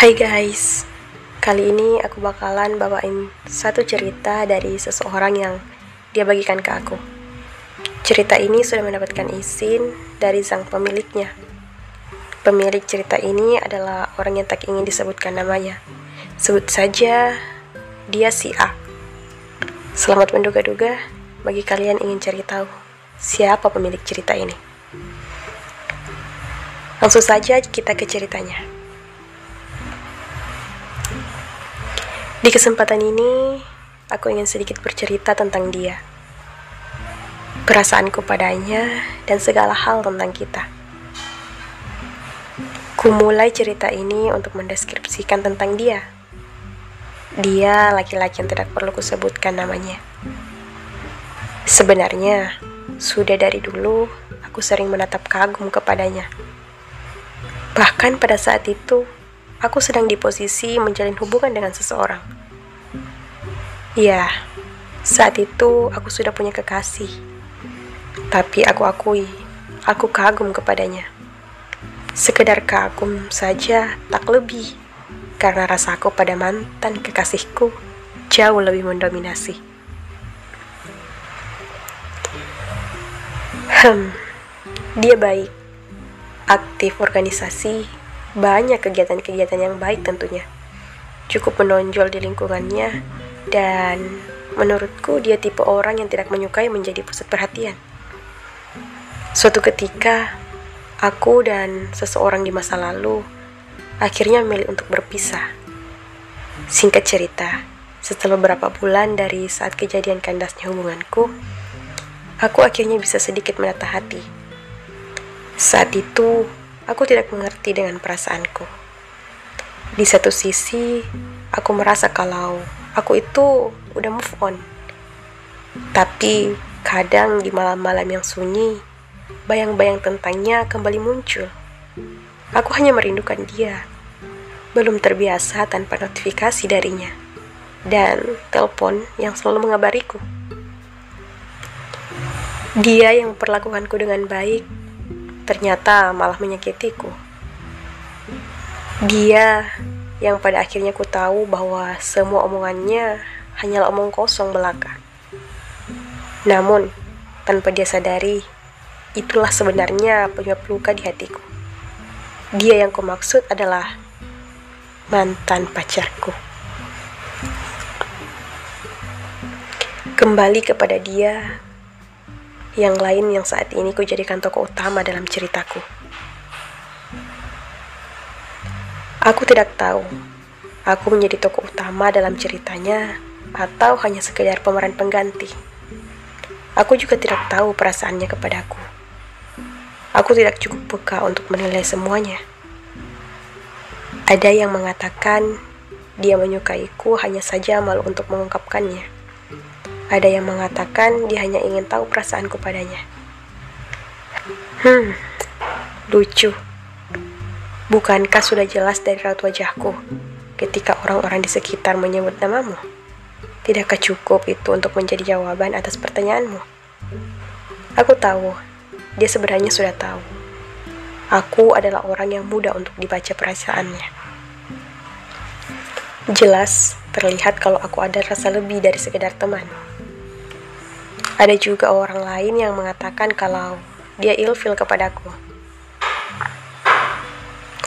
Hai guys, kali ini aku bakalan bawain satu cerita dari seseorang yang dia bagikan ke aku. Cerita ini sudah mendapatkan izin dari sang pemiliknya. Pemilik cerita ini adalah orang yang tak ingin disebutkan namanya. Sebut saja dia si A. Selamat menduga-duga bagi kalian ingin cari tahu siapa pemilik cerita ini. Langsung saja kita ke ceritanya. Di kesempatan ini, aku ingin sedikit bercerita tentang dia. Perasaanku padanya dan segala hal tentang kita. Ku mulai cerita ini untuk mendeskripsikan tentang dia. Dia laki-laki yang tidak perlu kusebutkan namanya. Sebenarnya, sudah dari dulu aku sering menatap kagum kepadanya. Bahkan pada saat itu, aku sedang di posisi menjalin hubungan dengan seseorang. Ya, saat itu aku sudah punya kekasih. Tapi aku akui, aku kagum kepadanya. Sekedar kagum saja, tak lebih. Karena rasaku pada mantan kekasihku jauh lebih mendominasi. Hmm, dia baik, aktif organisasi, banyak kegiatan-kegiatan yang baik tentunya. Cukup menonjol di lingkungannya dan menurutku dia tipe orang yang tidak menyukai menjadi pusat perhatian. Suatu ketika, aku dan seseorang di masa lalu akhirnya memilih untuk berpisah. Singkat cerita, setelah beberapa bulan dari saat kejadian kandasnya hubunganku, aku akhirnya bisa sedikit menata hati. Saat itu, aku tidak mengerti dengan perasaanku. Di satu sisi, aku merasa kalau aku itu udah move on. Tapi kadang di malam-malam yang sunyi, bayang-bayang tentangnya kembali muncul. Aku hanya merindukan dia. Belum terbiasa tanpa notifikasi darinya. Dan telepon yang selalu mengabariku. Dia yang memperlakukanku dengan baik ternyata malah menyakitiku. Dia yang pada akhirnya ku tahu bahwa semua omongannya hanyalah omong kosong belaka. Namun, tanpa dia sadari, itulah sebenarnya penyebab luka di hatiku. Dia yang ku maksud adalah mantan pacarku. Kembali kepada dia yang lain yang saat ini ku jadikan tokoh utama dalam ceritaku. Aku tidak tahu, aku menjadi tokoh utama dalam ceritanya atau hanya sekedar pemeran pengganti. Aku juga tidak tahu perasaannya kepadaku. Aku tidak cukup peka untuk menilai semuanya. Ada yang mengatakan dia menyukaiku hanya saja malu untuk mengungkapkannya. Ada yang mengatakan dia hanya ingin tahu perasaanku padanya. Hmm, lucu. Bukankah sudah jelas dari raut wajahku ketika orang-orang di sekitar menyebut namamu? Tidakkah cukup itu untuk menjadi jawaban atas pertanyaanmu? Aku tahu, dia sebenarnya sudah tahu. Aku adalah orang yang mudah untuk dibaca perasaannya. Jelas, terlihat kalau aku ada rasa lebih dari sekedar teman. Ada juga orang lain yang mengatakan kalau dia ilfil kepadaku.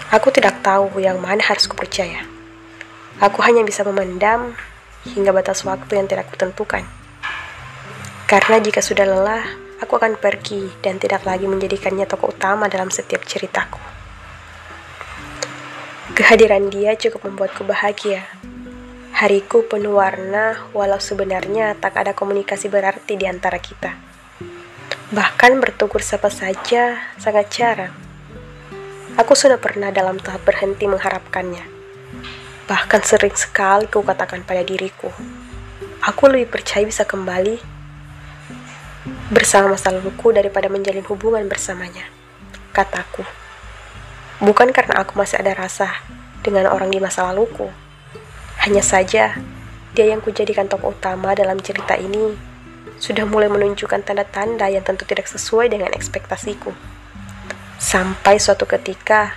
Aku tidak tahu yang mana harus kupercaya. Aku hanya bisa memendam hingga batas waktu yang tidak kutentukan. Karena jika sudah lelah, aku akan pergi dan tidak lagi menjadikannya tokoh utama dalam setiap ceritaku. Kehadiran dia cukup membuatku bahagia Hariku penuh warna, walau sebenarnya tak ada komunikasi berarti di antara kita. Bahkan bertugur siapa saja sangat jarang. Aku sudah pernah dalam tahap berhenti mengharapkannya. Bahkan sering sekali ku katakan pada diriku, aku lebih percaya bisa kembali bersama masa laluku daripada menjalin hubungan bersamanya. Kataku, bukan karena aku masih ada rasa dengan orang di masa laluku, hanya saja, dia yang kujadikan tokoh utama dalam cerita ini sudah mulai menunjukkan tanda-tanda yang tentu tidak sesuai dengan ekspektasiku. Sampai suatu ketika,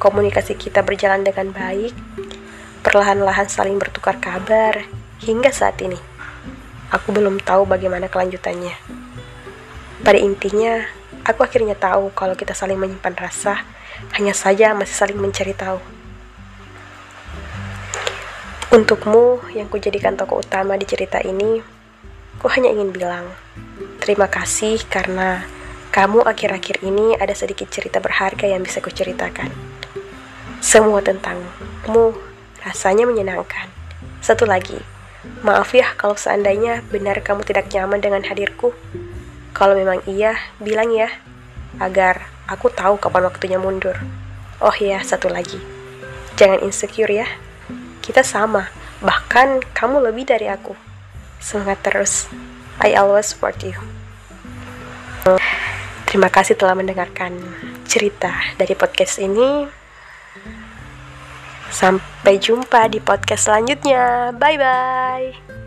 komunikasi kita berjalan dengan baik, perlahan-lahan saling bertukar kabar, hingga saat ini. Aku belum tahu bagaimana kelanjutannya. Pada intinya, aku akhirnya tahu kalau kita saling menyimpan rasa, hanya saja masih saling mencari tahu. Untukmu yang kujadikan tokoh utama di cerita ini, ku hanya ingin bilang, terima kasih karena kamu akhir-akhir ini ada sedikit cerita berharga yang bisa kuceritakan. Semua tentangmu rasanya menyenangkan. Satu lagi, maaf ya kalau seandainya benar kamu tidak nyaman dengan hadirku. Kalau memang iya, bilang ya, agar aku tahu kapan waktunya mundur. Oh iya, satu lagi, jangan insecure ya. Kita sama, bahkan kamu lebih dari aku. Semangat terus. I always support you. Terima kasih telah mendengarkan cerita dari podcast ini. Sampai jumpa di podcast selanjutnya. Bye bye.